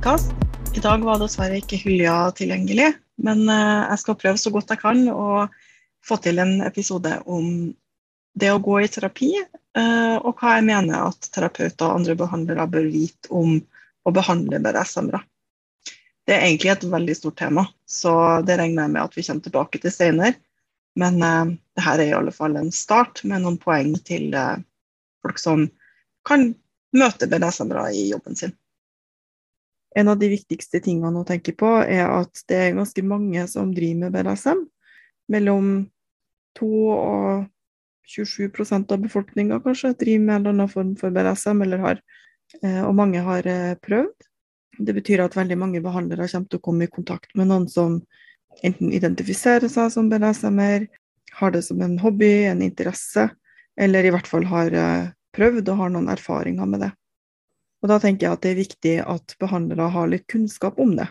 podkast. I dag var dessverre ikke Hylja tilgjengelig, men eh, jeg skal prøve så godt jeg kan å få til en episode om det å gå i terapi, eh, og hva jeg mener at terapeuter og andre behandlere bør vite om å behandle BDSM-ere. Det er egentlig et veldig stort tema, så det regner jeg med at vi kommer tilbake til senere. Men uh, det her er i alle fall en start med noen poeng til uh, folk som kan møte BDSM-ere i jobben sin. En av de viktigste tingene å tenke på er at det er ganske mange som driver med BDSM. Mellom 2 og 27 av befolkninga kanskje driver med en eller annen form for BDSM, eller har, eh, og mange har eh, prøvd. Det betyr at veldig mange behandlere kommer til å komme i kontakt med noen som enten identifiserer seg som BDSM-er, har det som en hobby, en interesse, eller i hvert fall har eh, prøvd og har noen erfaringer med det. Og da tenker jeg at det er viktig at behandlere har litt kunnskap om det.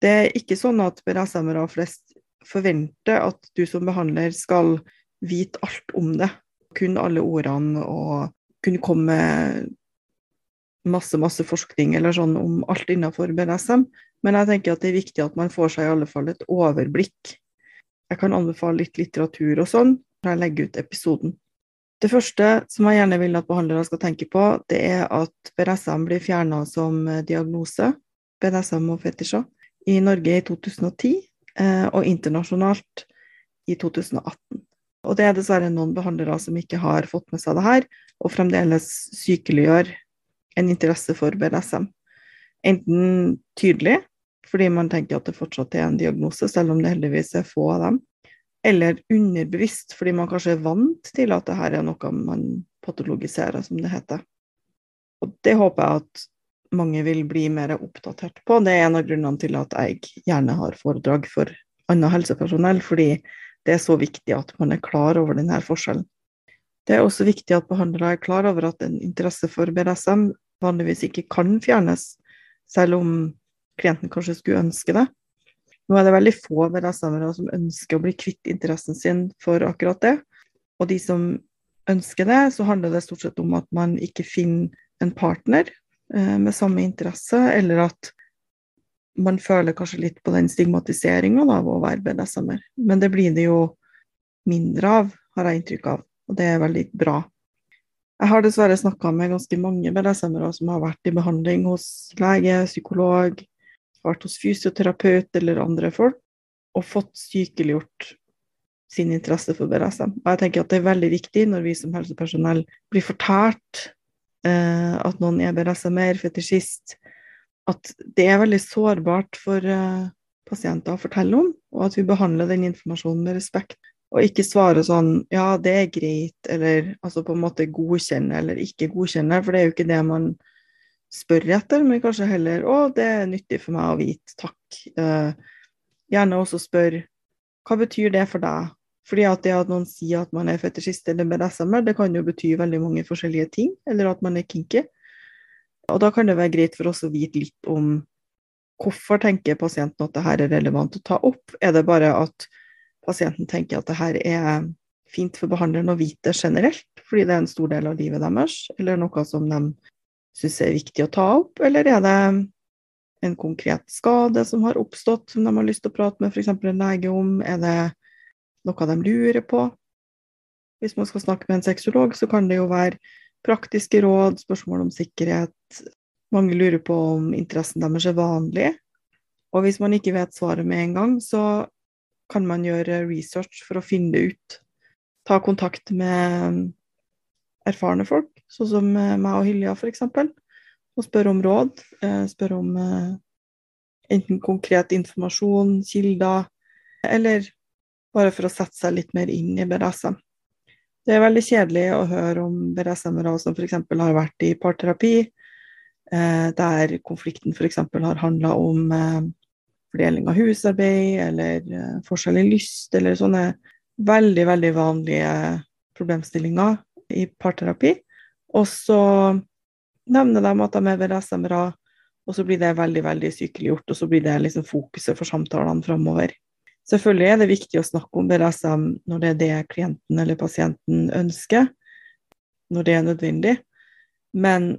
Det er ikke sånn at BDSM-ere flest forventer at du som behandler skal vite alt om det. Kunne alle ordene og kunne komme med masse, masse forskning eller sånn om alt innenfor BDSM. Men jeg tenker at det er viktig at man får seg i alle fall et overblikk. Jeg kan anbefale litt litteratur og sånn når jeg legger ut episoden. Det første som jeg gjerne vil at behandlere skal tenke på, det er at BDSM blir fjerna som eh, diagnose, BDSM og fetisjer, i Norge i 2010 eh, og internasjonalt i 2018. Og det er dessverre noen behandlere som ikke har fått med seg det her, og fremdeles sykeliggjør en interesse for BDSM. Enten tydelig, fordi man tenker at det fortsatt er en diagnose, selv om det heldigvis er få av dem, eller underbevisst, fordi man kanskje er vant til at det her er noe man patologiserer, som det heter. Og det håper jeg at mange vil bli mer oppdatert på. Det er en av grunnene til at jeg gjerne har foredrag for annet helsepersonell, fordi det er så viktig at man er klar over denne forskjellen. Det er også viktig at behandlere er klar over at en interesse for BDSM vanligvis ikke kan fjernes, selv om klienten kanskje skulle ønske det. Nå er det veldig få BDSM-ere som ønsker å bli kvitt interessen sin for akkurat det. Og de som ønsker det, så handler det stort sett om at man ikke finner en partner eh, med samme interesse, eller at man føler kanskje litt på den stigmatiseringa av å være BDSM-er. Men det blir det jo mindre av, har jeg inntrykk av, og det er veldig bra. Jeg har dessverre snakka med ganske mange BDSM-ere som har vært i behandling hos lege, psykolog, vært hos fysioterapeut eller andre folk, og fått sykeliggjort sin interesse for BDSM. Og jeg tenker at det er veldig viktig når vi som helsepersonell blir fortalt eh, at noen er BDSM-er, fetisjist, at det er veldig sårbart for eh, pasienter å fortelle om, og at vi behandler den informasjonen med respekt. Og ikke svare sånn ja, det er greit, eller altså på en måte godkjenne eller ikke godkjenne, for det er jo ikke det man spør etter, men kanskje heller 'Å, det er nyttig for meg å vite, takk'. Eh, gjerne også spør 'Hva betyr det for deg?' Fordi at det at noen sier at man er fetisjist eller BDSM-er, det kan jo bety veldig mange forskjellige ting, eller at man er kinky. Og da kan det være greit for oss å vite litt om hvorfor tenker pasienten at det her er relevant å ta opp. Er det bare at pasienten tenker at det her er fint for behandleren å vite generelt, fordi det er en stor del av livet deres, eller noe som de syns er viktig å ta opp, eller er det en konkret skade som har oppstått, som de har lyst til å prate med f.eks. en lege om? Er det noe de lurer på? Hvis man skal snakke med en sexolog, så kan det jo være praktiske råd, spørsmål om sikkerhet. Mange lurer på om interessen deres er vanlig. Og hvis man ikke vet svaret med en gang, så kan man gjøre research for å finne det ut. Ta kontakt med erfarne folk sånn som eh, meg og Hylja f.eks., og spør om råd. Eh, spør om eh, enten konkret informasjon, kilder, eller bare for å sette seg litt mer inn i BDSM. Det er veldig kjedelig å høre om BDSM-ere som f.eks. har vært i parterapi, der konflikten f.eks. har handla om fordeling av husarbeid eller forskjell i lyst, eller sånne veldig, veldig vanlige problemstillinger i parterapi. Og så nevner de at de er ved SMRA, og så blir det veldig veldig sykeliggjort, og så blir det liksom fokuset for samtalene framover. Selvfølgelig er det viktig å snakke om BDSM når det er det klienten eller pasienten ønsker, når det er nødvendig, men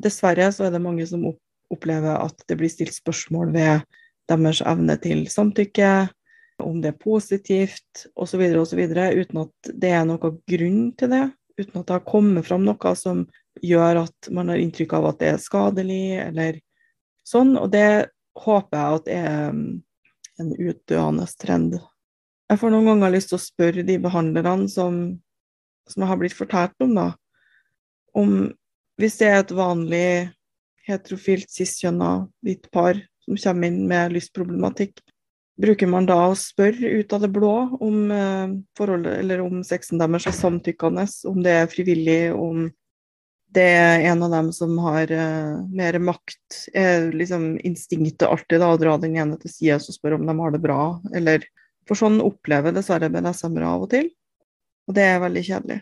dessverre så er det mange som opplever at det blir stilt spørsmål ved deres evne til samtykke, om det er positivt osv., osv., uten at det er noen grunn til det. Uten at det har kommet fram noe som gjør at man har inntrykk av at det er skadelig, eller sånn. Og det håper jeg at er mm, en utdøende trend. Jeg får noen ganger lyst til å spørre de behandlerne som, som jeg har blitt fortalt om, da, om hvis det er et vanlig heterofilt cis-kjønna hvitt par som kommer inn med lystproblematikk, bruker man da å spørre ut av det blå om eh, eller om sexen deres er samtykkende, om det er frivillig, om det er en av dem som har uh, mer makt, er liksom instinktet alltid da, å dra den ene til side og spørre om de har det bra, eller For sånn opplever dessverre BDSM-ere av og til, og det er veldig kjedelig.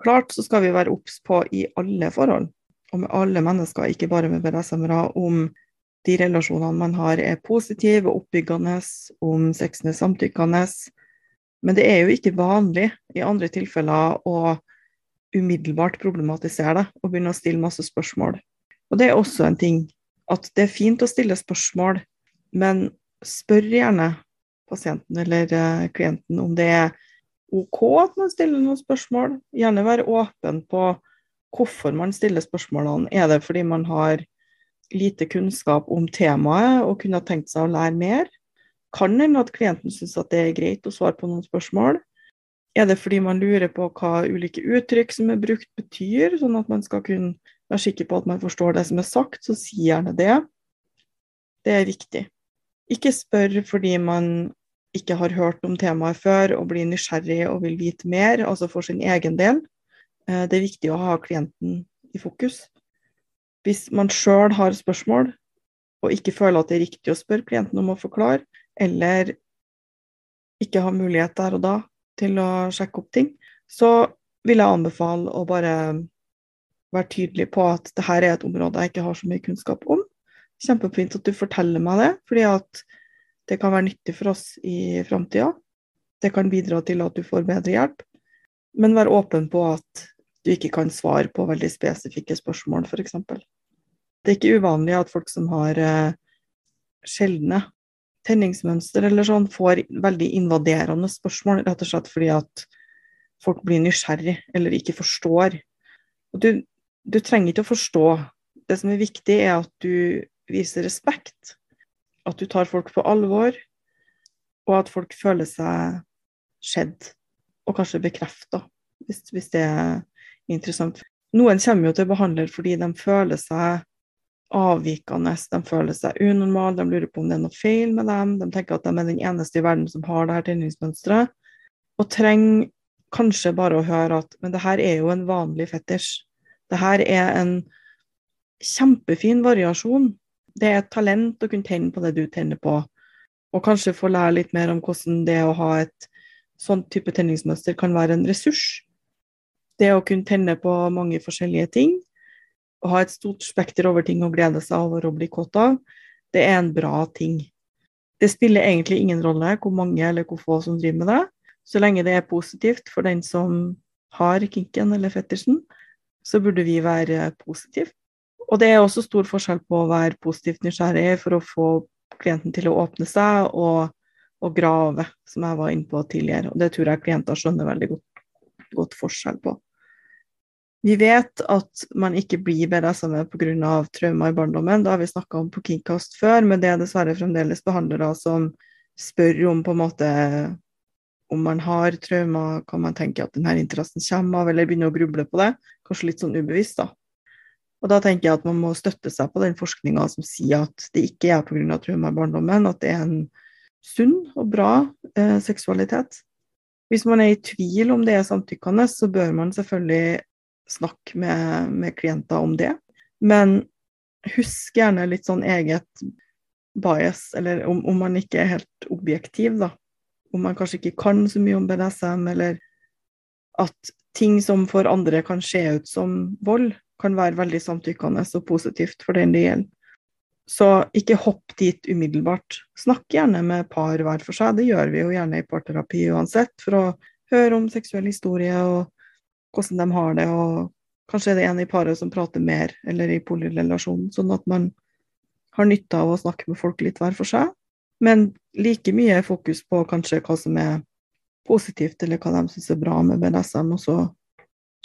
Klart så skal vi være obs på i alle forhold, og med alle mennesker, ikke bare med BDSM-ere, om de relasjonene man har er positive oppbyggende, om sexen er samtykkende. Men det er jo ikke vanlig i andre tilfeller å umiddelbart problematisere det og begynne å stille masse spørsmål. Og det er også en ting at det er fint å stille spørsmål, men spør gjerne pasienten eller uh, klienten om det er OK at man stiller noen spørsmål. Gjerne være åpen på hvorfor man stiller spørsmålene. Er det fordi man har lite kunnskap om temaet og kunne ha tenkt seg å lære mer? Kan hende at klienten syns det er greit å svare på noen spørsmål. Er det fordi man lurer på hva ulike uttrykk som er brukt, betyr, sånn at man skal kunne være sikker på at man forstår det som er sagt, så si gjerne det. Det er viktig. Ikke spør fordi man ikke har hørt om temaet før og blir nysgjerrig og vil vite mer, altså for sin egen del. Eh, det er viktig å ha klienten i fokus. Hvis man sjøl har spørsmål og ikke føler at det er riktig å spørre klienten om å forklare, eller ikke har mulighet der og da til å sjekke opp ting, så vil jeg anbefale å bare være tydelig på at det her er et område jeg ikke har så mye kunnskap om. Kjempefint at du forteller meg det, fordi at det kan være nyttig for oss i framtida. Det kan bidra til at du får bedre hjelp. Men vær åpen på at du ikke kan svare på veldig spesifikke spørsmål, f.eks. Det er ikke uvanlig at folk som har eh, sjeldne tenningsmønster eller sånn, får veldig invaderende spørsmål, rett og slett fordi at folk blir nysgjerrig eller ikke forstår. Og du, du trenger ikke å forstå. Det som er viktig, er at du viser respekt. At du tar folk på alvor, og at folk føler seg skjedd, og kanskje bekrefta, hvis, hvis det er interessant. Noen kommer jo til behandler fordi de føler seg avvikende, de føler seg unormale, de lurer på om det er noe feil med dem, de tenker at de er den eneste i verden som har det her tenningsmønsteret, og trenger kanskje bare å høre at men det her er jo en vanlig fetisj. Det her er en kjempefin variasjon. Det er et talent å kunne tenne på det du tenner på, og kanskje få lære litt mer om hvordan det å ha et sånn type tenningsmønster kan være en ressurs. Det å kunne tenne på mange forskjellige ting, å ha et stort spekter over ting å glede seg over og bli kåt av, det er en bra ting. Det spiller egentlig ingen rolle hvor mange eller hvor få som driver med det, så lenge det er positivt for den som har kinken eller fetisjen, så burde vi være positive. Og det er også stor forskjell på å være positivt nysgjerrig for å få klienten til å åpne seg og, og grave, som jeg var inne på tidligere. Og det tror jeg klienter skjønner veldig godt, godt forskjell på. Vi vet at man ikke blir BDSM pga. traumer i barndommen. Det har vi snakka om på Kingcast før, men det er dessverre fremdeles behandlere som spør om på en måte om man har traumer, kan man tenke at denne interessen kommer av, eller begynne å gruble på det. Kanskje litt sånn ubevisst, da. Og da tenker jeg at man må støtte seg på den forskninga som sier at det ikke er pga. traumer i barndommen, at det er en sunn og bra eh, seksualitet. Hvis man er i tvil om det er samtykkende, så bør man selvfølgelig snakke med, med, klienter om det. Men husk gjerne litt sånn eget bias, eller om, om, man ikke er helt objektiv, da. Om man kanskje ikke kan så mye om BDSM, eller at ting som for andre kan se ut som vold, kan være veldig samtykkende og positivt for den det gjelder. Så ikke hopp dit umiddelbart. Snakk gjerne med par hver for seg, det gjør vi jo gjerne i parterapi uansett, for å høre om seksuell historie og hvordan de har det, og kanskje er det en i paret som prater mer, eller i polyrelasjonen, sånn at man har nytte av å snakke med folk litt hver for seg. Men like mye fokus på kanskje hva som er positivt, eller hva de syns er bra med BDSM, og så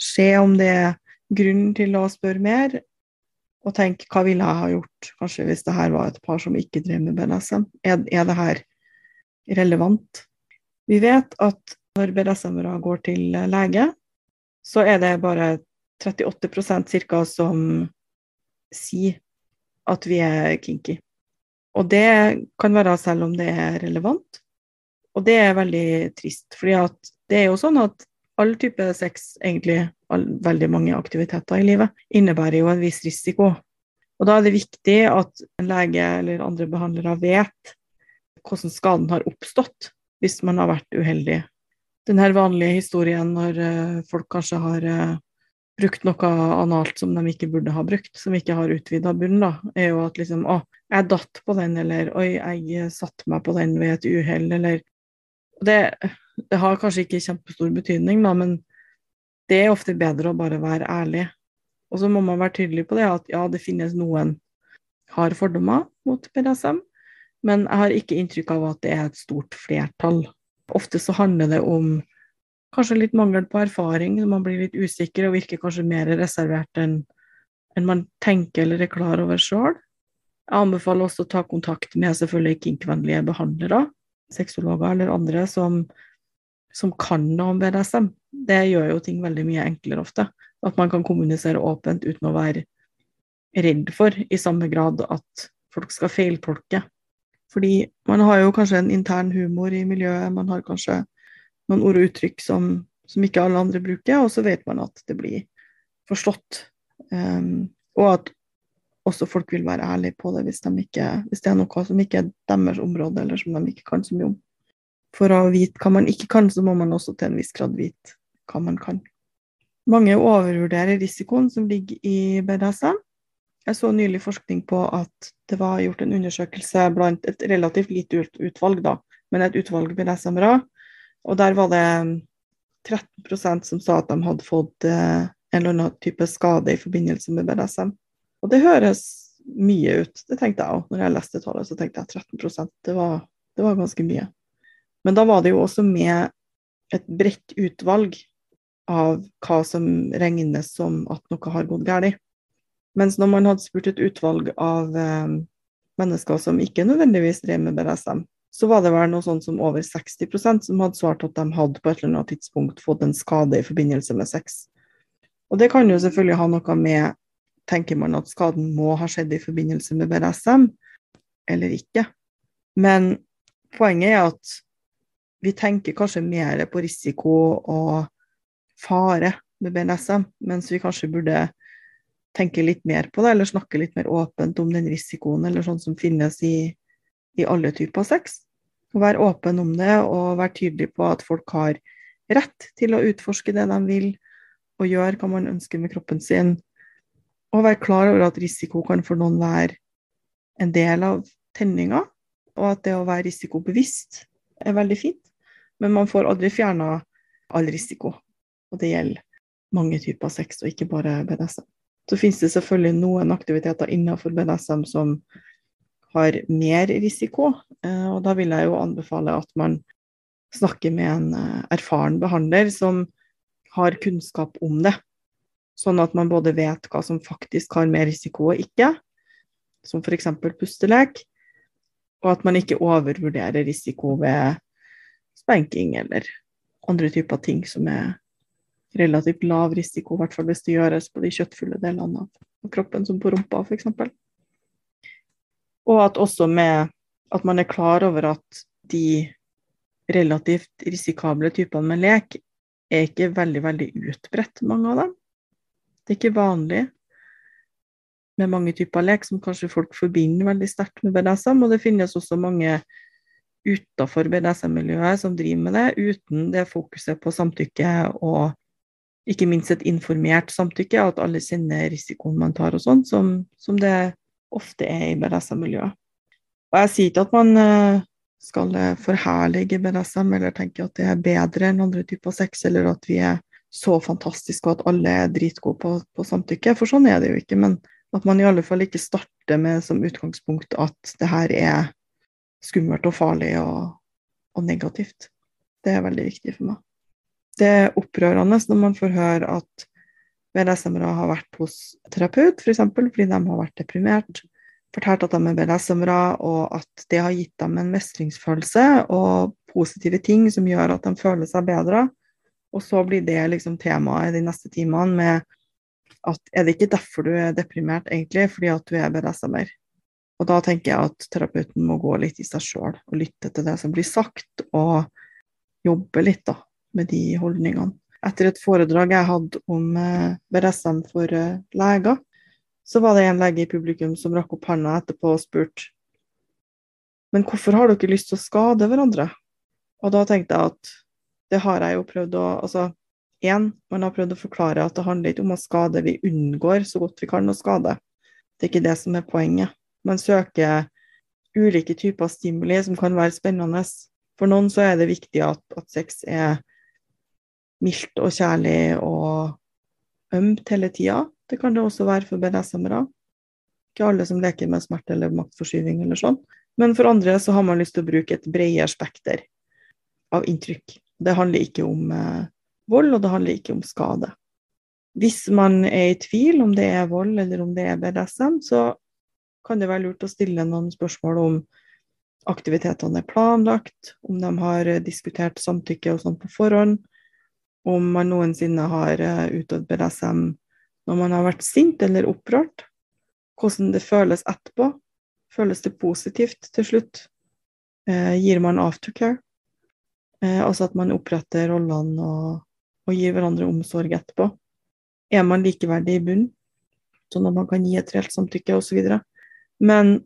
se om det er grunn til å spørre mer, og tenke hva ville jeg ha gjort kanskje hvis det her var et par som ikke drev med BDSM? Er, er det her relevant? Vi vet at når BDSM-ere går til lege, så er det bare 38% ca. som sier at vi er kinky. Og det kan være selv om det er relevant. Og det er veldig trist, fordi det er jo sånn at all type sex, egentlig all, veldig mange aktiviteter i livet, innebærer jo en viss risiko. Og da er det viktig at en lege eller andre behandlere vet hvordan skaden har oppstått hvis man har vært uheldig. Den her vanlige historien når uh, folk kanskje har uh, brukt noe analt som de ikke burde ha brukt, som ikke har utvida bunn, da, er jo at liksom Å, jeg datt på den, eller Oi, jeg satte meg på den ved et uhell, eller det, det, har kanskje ikke kjempestor betydning, da, men det er ofte bedre å bare være ærlig. Og så må man være tydelig på det, at ja, det finnes noen har fordommer mot BDSM, men jeg har ikke inntrykk av at det er et stort flertall. Ofte så handler det om kanskje litt mangel på erfaring, man blir litt usikker og virker kanskje mer reservert enn enn man tenker eller er klar over sjøl. Jeg anbefaler også å ta kontakt med selvfølgelig kinkvennlige behandlere, sexologer eller andre som, som kan noe om BDSM. Det gjør jo ting veldig mye enklere ofte. At man kan kommunisere åpent uten å være redd for i samme grad at folk skal feiltolke. Fordi man har jo kanskje en intern humor i miljøet, man har kanskje noen ord og uttrykk som, som, ikke alle andre bruker, og så vet man at det blir forstått. Um, og at også folk vil være ærlige på det hvis, de ikke, hvis, det er noe som ikke er deres område, eller som de ikke kan så mye om. For å vite hva man ikke kan, så må man også til en viss grad vite hva man kan. Mange overvurderer risikoen som ligger i BDSM. Jeg så nylig forskning på at det var gjort en undersøkelse blant et relativt lite utvalg, da, men et utvalg BDSM-ere og der var det 13% som sa at de hadde fått eh, en eller annen type skade i forbindelse med BDSM. Og det høres mye ut. Det tenkte jeg òg. Når jeg leste tallet, så tenkte jeg 13% det var, det var ganske mye. Men da var det jo også med et bredt utvalg av hva som regnes som at noe har gått galt. Mens når man hadde spurt et utvalg av eh, mennesker som ikke nødvendigvis drev med BDSM, så var det vel noe sånt som over 60% som hadde svart at de hadde på et eller annet tidspunkt fått en skade i forbindelse med sex. Og det kan jo selvfølgelig ha noe med Tenker man at skaden må ha skjedd i forbindelse med BDSM, eller ikke? Men poenget er at vi tenker kanskje mer på risiko og fare med BDSM, mens vi kanskje burde tenke litt mer på det, eller snakke litt mer åpent om den risikoen, eller sånn som finnes i i alle typer sex. Og være åpen om det og være tydelig på at folk har rett til å utforske det de vil, og gjøre hva man ønsker med kroppen sin. Og være klar over at risiko kan for noen være en del av tenninga, og at det å være risikobevisst er veldig fint. Men man får aldri fjerna all risiko. Og det gjelder mange typer sex, og ikke bare BDSM. Så finnes det selvfølgelig noen aktiviteter innenfor BDSM som har mer risiko. Eh, og da vil jeg jo anbefale at man snakker med en eh, erfaren behandler som har kunnskap om det. Sånn at man både vet hva som faktisk har mer risiko og ikke, som f.eks. pustelek, og at man ikke overvurderer risiko ved spanking eller andre typer ting som er relativt lav risiko, i hvert fall hvis det gjøres på de kjøttfulle delene av kroppen, som på rumpa f.eks. Og at også med at man er klar over at de relativt risikable typene med lek er ikke veldig, veldig utbredt, mange av dem. Det er ikke vanlig med mange typer lek som kanskje folk forbinder veldig sterkt med BDSM, og det finnes også mange utafor BDSM-miljøet som driver med det, uten det fokuset på samtykke og ikke minst et informert samtykke, at alle kjenner risikoen man tar og sånn, som, som det ofte er i BDSM-miljøet. Og jeg sier ikke at man eh, skal eh, forherlige BDSM eller tenke at det er bedre enn andre typer sex, eller at vi er så fantastiske og at alle er dritgode på, på samtykke, for sånn er det jo ikke. Men At man i alle fall ikke starter med som utgangspunkt at det her er skummelt og farlig og, og negativt. Det er veldig viktig for meg. Det er opprørende når man får høre at BDSM-ere har vært hos terapeut, f.eks. For eksempel, fordi de har vært deprimert. Fortalt at de er BDSM-ere, og at det har gitt dem en mestringsfølelse og positive ting som gjør at de føler seg bedre. Og så blir det liksom temaet de neste timene med at er det ikke derfor du er deprimert, egentlig, fordi at du er BDSM-er? Og da tenker jeg at terapeuten må gå litt i seg sjøl og lytte til det som blir sagt, og jobbe litt da, med de holdningene. Etter et foredrag jeg hadde om eh, BDSM for eh, leger, så var det en lege i publikum som rakk opp hånda etterpå og spurte men hvorfor har dere lyst til å skade hverandre? Og da tenkte jeg at det har jeg jo prøvd å Altså, én, man har prøvd å forklare at det handler ikke om å skade, vi unngår så godt vi kan å skade. Det er ikke det som er poenget. Man søker ulike typer stimuli som kan være spennende. For noen så er det viktig at, at sex er mildt og kjærlig og ømt hele tida. Det kan det også være for BDSM-ere. Ikke alle som leker med smerte eller maktforskyving eller sånn. Men for andre så har man lyst til å bruke et bredere spekter av inntrykk. Det handler ikke om eh, vold, og det handler ikke om skade. Hvis man er i tvil om det er vold eller om det er BDSM, så kan det være lurt å stille noen spørsmål om aktivitetene er planlagt, om de har diskutert samtykke og sånn på forhånd, om man noensinne har eh, utøvd BDSM når man har vært sint eller opprørt, hvordan det føles etterpå. Føles det positivt til slutt? Eh, gir man aftercare? Eh, altså at man oppretter rollene og, og, gir hverandre omsorg etterpå. Er man likeverdig i bunnen, sånn at man kan gi et reelt samtykke osv. Men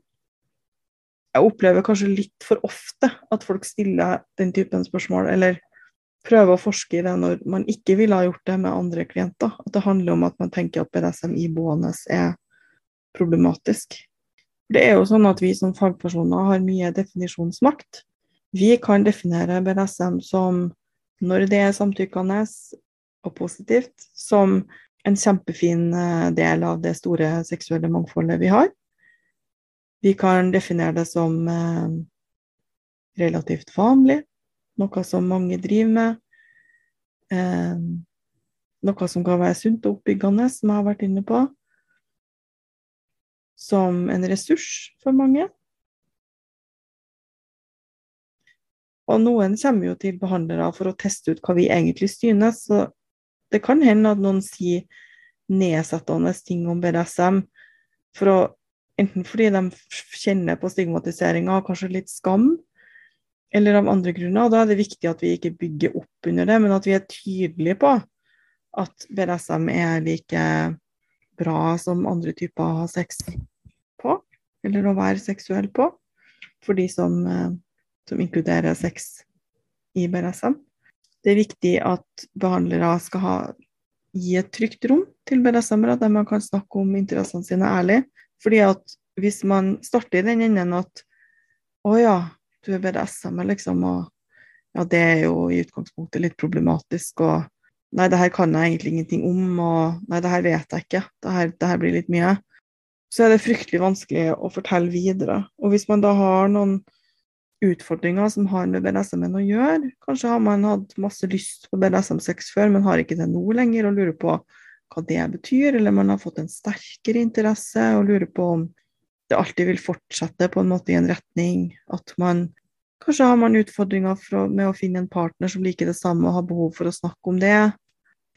jeg opplever kanskje litt for ofte at folk stiller den typen spørsmål, eller prøver å forske i det når man ikke ville ha gjort det med andre klienter. At det handler om at man tenker at BDSM iboende er problematisk. Det er jo sånn at vi som fagpersoner har mye definisjonsmakt. Vi kan definere BDSM som, når det er samtykkende og positivt, som en kjempefin eh, del av det store seksuelle mangfoldet vi har. Vi kan definere det som eh, relativt vanlig, noe som mange driver med. Eh, noe som kan være sunt og oppbyggende, som jeg har vært inne på. Som en ressurs for mange. Og noen kommer jo til behandlere for å teste ut hva vi egentlig synes. Så det kan hende at noen sier nedsettende ting om BDSM for å, enten fordi de kjenner på stigmatiseringa og kanskje litt skam, eller av andre grunner. Og da er det viktig at vi ikke bygger opp under det, men at vi er tydelige på at BDSM er like bra som andre typer å ha sex på, eller å være seksuell på, for de som eh, som inkluderer sex i BDSM. Det er viktig at behandlere skal ha, gi et trygt rom til BDSM-ere, der man kan snakke om interessene sine ærlig. Fordi at hvis man starter i den enden at å ja, du er BDSM-er, liksom, og ja, det er jo i utgangspunktet litt problematisk, og nei, det her kan jeg egentlig ingenting om, og nei, det her vet jeg ikke, det her, det her blir litt mye, så er det fryktelig vanskelig å fortelle videre. Og hvis man da har noen utfordringer som har med BDSM-en å gjøre. Kanskje har man hatt masse lyst på BDSM-sex før, men har ikke det nå lenger, og lurer på hva det betyr. Eller man har fått en sterkere interesse og lurer på om det alltid vil fortsette på en måte i en retning. At man Kanskje har man utfordringer med å finne en partner som liker det samme og har behov for å snakke om det.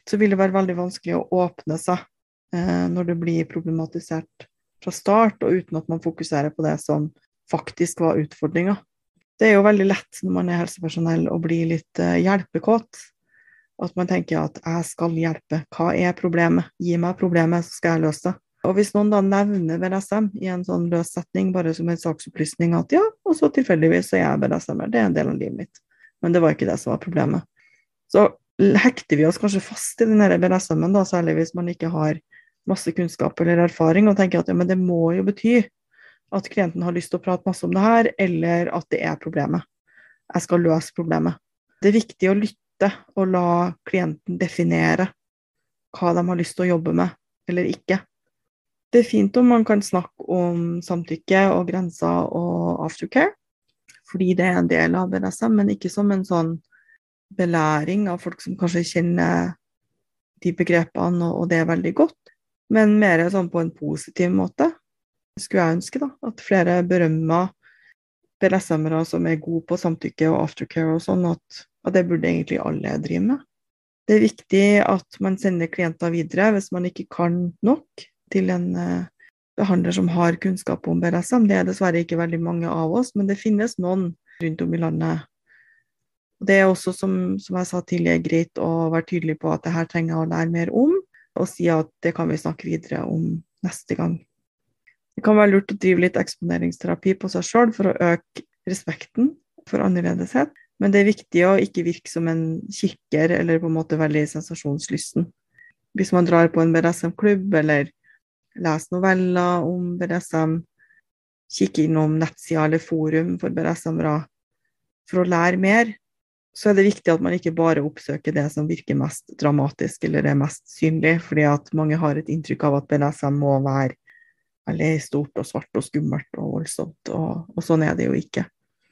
Så vil det være veldig vanskelig å åpne seg eh, når det blir problematisert fra start, og uten at man fokuserer på det som faktisk var utfordringa. Det er jo veldig lett når man er helsepersonell å bli litt eh, hjelpekåt. At man tenker at 'jeg skal hjelpe'. Hva er problemet? Gi meg problemet, så skal jeg løse det. Og hvis noen da nevner BDSM i en sånn løs setning, bare som en saksopplysning at ja, og så tilfeldigvis så er jeg BDSM-er, det er en del av livet mitt. Men det var ikke det som var problemet. Så hekter vi oss kanskje fast i den BDSM-en, særlig hvis man ikke har masse kunnskap eller erfaring, og tenker at ja, men det må jo bety at klienten har lyst til å prate masse om det her, eller at det er problemet. Jeg skal løse problemet. Det er viktig å lytte og la klienten definere hva de har lyst til å jobbe med, eller ikke. Det er fint om man kan snakke om samtykke og grenser og aftercare, fordi det er en del av BDSM, men ikke som en sånn belæring av folk som kanskje kjenner de begrepene og det er veldig godt, men mer sånn på en positiv måte. Skulle jeg ønske, da. At flere berømmer BDSM-ere som er gode på samtykke og aftercare og sånn, at, at det burde egentlig alle drive med. Det er viktig at man sender klienter videre hvis man ikke kan nok til en uh, behandler som har kunnskap om BDSM. Det er dessverre ikke veldig mange av oss, men det finnes noen rundt om i landet. Det er også, som, som jeg sa tidligere, greit å være tydelig på at det her trenger jeg å lære mer om, og si at det kan vi snakke videre om neste gang. Det kan være lurt å drive litt eksponeringsterapi på seg sjøl for å øke respekten for annerledeshet, men det er viktig å ikke virke som en kikker eller på en måte veldig sensasjonslysten. Hvis man drar på en BDSM-klubb eller lese noveller om BDSM, kikke innom nettsider eller forum for BDSM-ere for å lære mer, så er det viktig at man ikke bare oppsøker det som virker mest dramatisk eller er mest synlig, fordi at mange har et inntrykk av at BDSM må være veldig stort og svart og skummelt og voldsomt, og, og sånn er det jo ikke.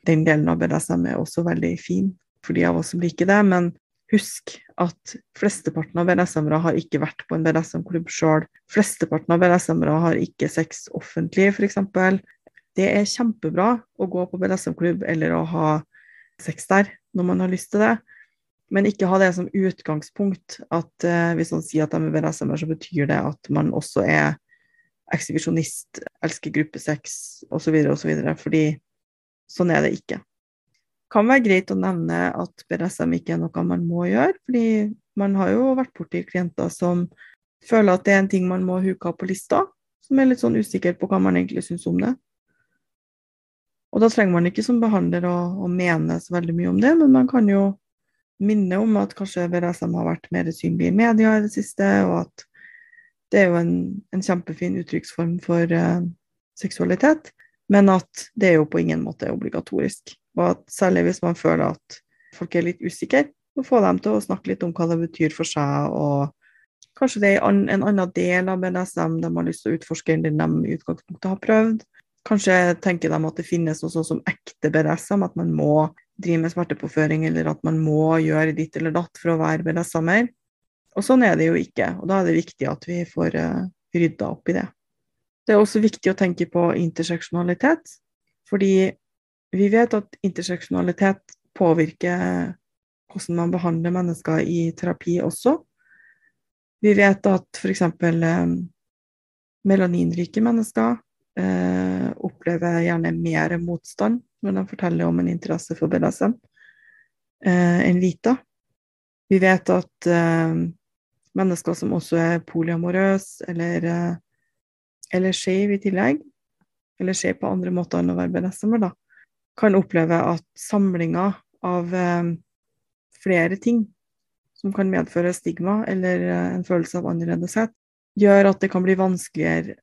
Den delen av BDSM er også veldig fin for de av oss som liker det, men Husk at flesteparten av BDSM-ere har ikke vært på en BDSM-klubb sjøl. Flesteparten av BDSM-ere har ikke sex offentlig, f.eks. Det er kjempebra å gå på BDSM-klubb eller å ha sex der når man har lyst til det, men ikke ha det som utgangspunkt at eh, hvis man sier at de er BDSM-er, så betyr det at man også er ekshibisjonist, elsker gruppesex osv., osv., fordi sånn er det ikke kan være greit å nevne at BDSM ikke er noe man må gjøre, fordi man har jo vært borti klienter som føler at det er en ting man må huke av på lista, som er litt sånn usikker på hva man egentlig syns om det. Og da trenger man ikke som behandler å, å, mene så veldig mye om det, men man kan jo minne om at kanskje BDSM har vært mer synlig i media i det siste, og at det er jo en, en kjempefin uttrykksform for uh, seksualitet, men at det er jo på ingen måte obligatorisk. Og at særlig hvis man føler at folk er litt usikre, så få dem til å snakke litt om hva det betyr for seg, og kanskje det er en annen del av BDSM de har lyst til å utforske enn den de i utgangspunktet har prøvd. Kanskje tenker de at det finnes noe sånt som ekte BDSM, at man må drive med smertepåføring, eller at man må gjøre ditt eller datt for å være BDSM-er. Og sånn er det jo ikke, og da er det viktig at vi får uh, rydda opp i det. Det er også viktig å tenke på interseksjonalitet, fordi vi vet at interseksjonalitet påvirker hvordan man behandler mennesker i terapi også. Vi vet at f.eks. Eh, melaninrike mennesker eh, opplever gjerne mer motstand når de forteller om en interesse for BDSM eh, enn hvite. Vi vet at eh, mennesker som også er polyamorøse eller, eh, eller skeive i tillegg, eller skeive på andre måter enn å være BDSM-er, da, kan oppleve at samlinga av eh, flere ting som kan medføre stigma eller eh, en følelse av annerledeshet, gjør at det kan bli vanskeligere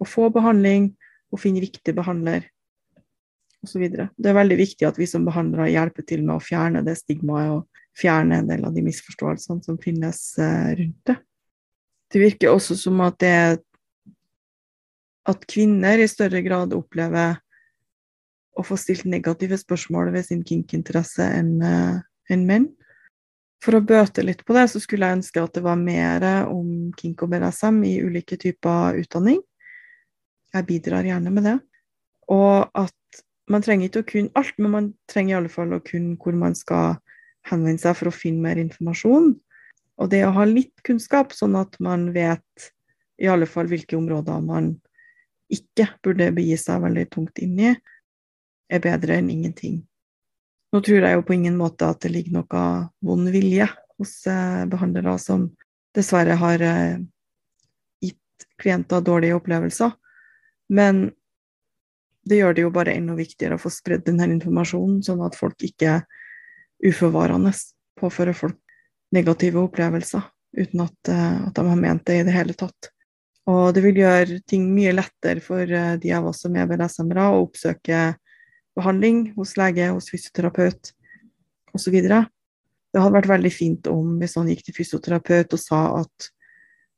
å få behandling og finne riktig behandler osv. Det er veldig viktig at vi som behandlere hjelper til med å fjerne det stigmaet og fjerne en del av de misforståelsene som finnes eh, rundt det. Det virker også som at det at kvinner i større grad opplever å få stilt negative spørsmål ved sin kinkinteresse enn uh, en menn. For å bøte litt på det, så skulle jeg ønske at det var mer om kink og BDSM i ulike typer utdanning. Jeg bidrar gjerne med det. Og at man trenger ikke å kunne alt, men man trenger i alle fall å kunne hvor man skal henvende seg for å finne mer informasjon. Og det å ha litt kunnskap, sånn at man vet i alle fall hvilke områder man ikke burde begi seg veldig tungt inn i, er bedre enn ingenting. Nå tror jeg jo på ingen måte at det ligger noe vond vilje hos eh, behandlere som dessverre har eh, gitt klienter dårlige opplevelser, men det gjør det jo bare enda viktigere å få spredd denne informasjonen, sånn at folk ikke uforvarende påfører folk negative opplevelser uten at, eh, at, de har ment det i det hele tatt. Og det vil gjøre ting mye lettere for de av oss som er BDSM-ere, å oppsøke behandling hos lege, hos fysioterapeut osv. Det hadde vært veldig fint om hvis han gikk til fysioterapeut og sa at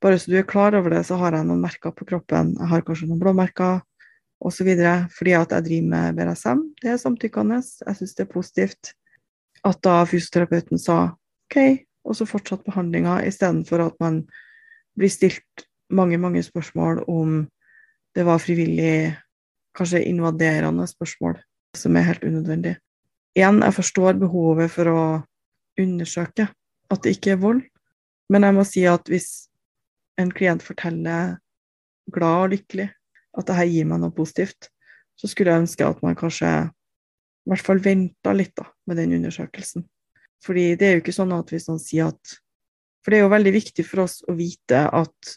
bare så du er klar over det, så har jeg noen merker på kroppen. Jeg har kanskje noen blåmerker osv. fordi at jeg driver med BRSM. Det er samtykkende. Jeg syns det er positivt. At da fysioterapeuten sa OK, og så fortsatt behandlinga, istedenfor at man blir stilt mange, mange spørsmål om det var frivillig, kanskje invaderende spørsmål, som er helt unødvendig. Igjen, jeg forstår behovet for å undersøke at det ikke er vold, men jeg må si at hvis en klient forteller glad og lykkelig at det her gir meg noe positivt, så skulle jeg ønske at man kanskje i hvert fall venta litt da, med den undersøkelsen. Fordi det er jo ikke sånn at hvis noen sier at For det er jo veldig viktig for oss å vite at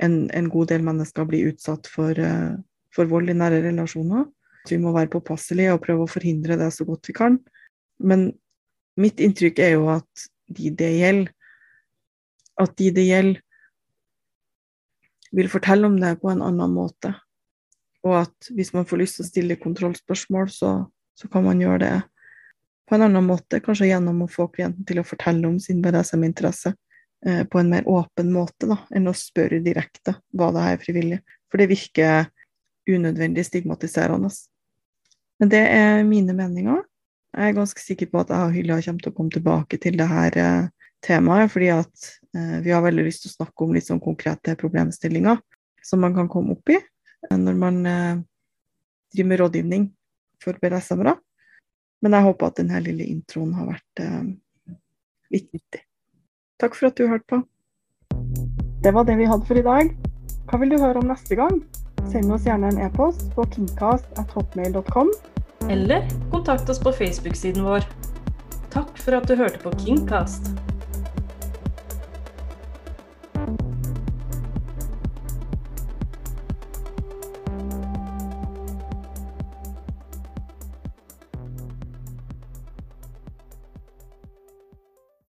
en, en god del mennesker blir utsatt for, uh, for vold i nære relasjoner. Vi må være påpasselige og prøve å forhindre det så godt vi kan. Men mitt inntrykk er jo at de det gjelder, at de det gjelder, vil fortelle om det på en annen måte. Og at hvis man får lyst til å stille kontrollspørsmål, så, så kan man gjøre det på en annen måte, kanskje gjennom å få klienten til å fortelle om sin BDSM-interesse eh, på en mer åpen måte da, enn å spørre direkte hva det er frivillig. For det virker unødvendig stigmatiserende. Men det er mine meninger. Jeg er ganske sikker på at jeg og Hylla kommer til å komme tilbake til det her eh, temaet, fordi at eh, vi har veldig lyst til å snakke om litt sånn konkrete problemstillinger som man kan komme opp i når man eh, driver med rådgivning for BDSM-ere. Men jeg håper at denne lille introen har vært eh, litt nyttig. Takk for at du hørte på. Det var det vi hadde for i dag. Hva vil du høre om neste gang? Send oss gjerne en e-post på kingcast.hotmail.com. Eller kontakt oss på Facebook-siden vår. Takk for at du hørte på Kingcast.